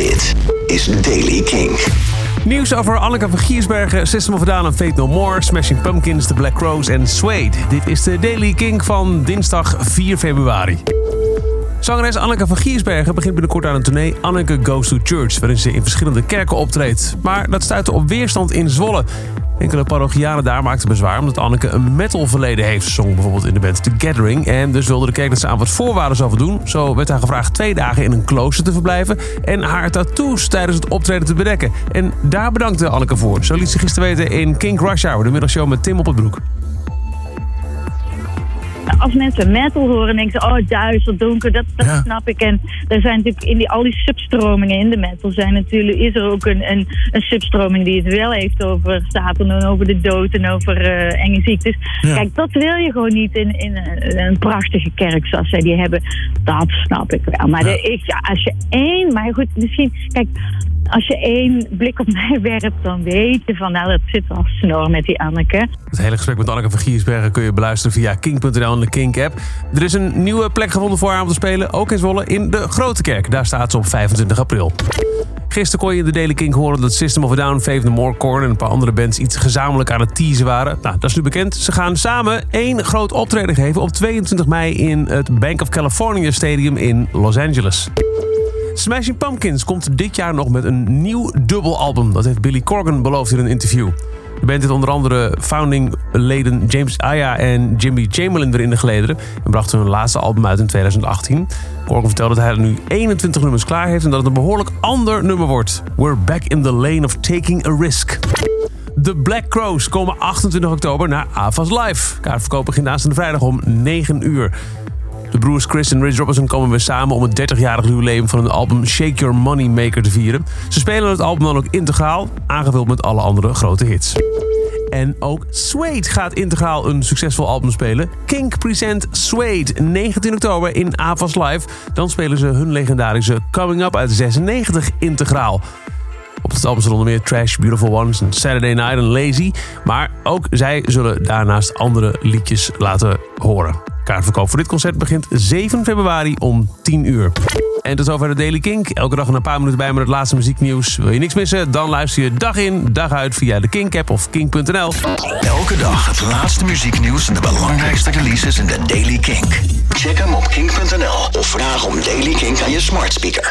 Dit is Daily King. Nieuws over Anneke van Giersbergen, System of Down en Fate No More, Smashing Pumpkins, The Black Crows en Suede. Dit is de Daily King van dinsdag 4 februari. Zangeres Anneke van Giersbergen begint binnenkort aan een tournee Anneke Goes to Church, waarin ze in verschillende kerken optreedt. Maar dat stuitte op weerstand in Zwolle. Enkele parochianen daar maakten bezwaar omdat Anneke een metal verleden heeft. Zong bijvoorbeeld in de band The Gathering. En dus wilde de kerk dat ze aan wat voorwaarden zou voldoen. Zo werd haar gevraagd twee dagen in een klooster te verblijven. En haar tattoos tijdens het optreden te bedekken. En daar bedankte Anneke voor. Zo liet ze gisteren weten in King Rush Hour, de middagshow met Tim op het broek als mensen metal horen, denken ze, oh duister, donker, dat, dat snap ik. En er zijn natuurlijk in die, al die substromingen in de metal zijn natuurlijk, is er ook een, een, een substroming die het wel heeft over Satan en over de dood en over uh, enge ziektes. Kijk, dat wil je gewoon niet in, in een, een, prachtige kerk zoals zij die hebben. Dat snap ik wel. Maar de, ik, ja, als je één, maar goed, misschien, kijk, als je één blik op mij werpt, dan weet je van, nou, dat zit al snor met die Anneke. Het hele gesprek met Anneke van Giersbergen kun je beluisteren via King.nl en Kink-app. Er is een nieuwe plek gevonden voor haar om te spelen, ook in Zwolle, in de Grote Kerk. Daar staat ze op 25 april. Gisteren kon je in de Daily King horen dat System of a Down, Faith No More, Korn en een paar andere bands iets gezamenlijk aan het teasen waren. Nou, dat is nu bekend. Ze gaan samen één groot optreden geven op 22 mei in het Bank of California Stadium in Los Angeles. Smashing Pumpkins komt dit jaar nog met een nieuw dubbelalbum. Dat heeft Billy Corgan beloofd in een interview. De band heeft onder andere founding-leden James Aya en Jimmy Chamberlain erin de gelederen. En bracht hun laatste album uit in 2018. Corgan vertelde dat hij er nu 21 nummers klaar heeft en dat het een behoorlijk ander nummer wordt. We're back in the lane of taking a risk. De Black Crows komen 28 oktober naar AFAS Live. Kaartverkoop begint aanstaande vrijdag om 9 uur. De broers Chris en Rich Robinson komen weer samen om het 30-jarig jubileum van hun album Shake Your Money Maker te vieren. Ze spelen het album dan ook integraal, aangevuld met alle andere grote hits. En ook Suede gaat integraal een succesvol album spelen. Kink present Suede 19 oktober in Avas Live. Dan spelen ze hun legendarische Coming Up uit 96 integraal. Op het album zijn onder meer Trash, Beautiful Ones Saturday Night en Lazy. Maar ook zij zullen daarnaast andere liedjes laten horen. Kaartverkoop voor dit concert begint 7 februari om 10 uur. En tot zover de Daily Kink. Elke dag een paar minuten bij met het laatste muzieknieuws. Wil je niks missen? Dan luister je dag in, dag uit via de Kink-app of kink.nl. Elke dag het laatste muzieknieuws en de belangrijkste releases in de Daily Kink. Check hem op kink.nl of vraag om Daily Kink aan je smart speaker.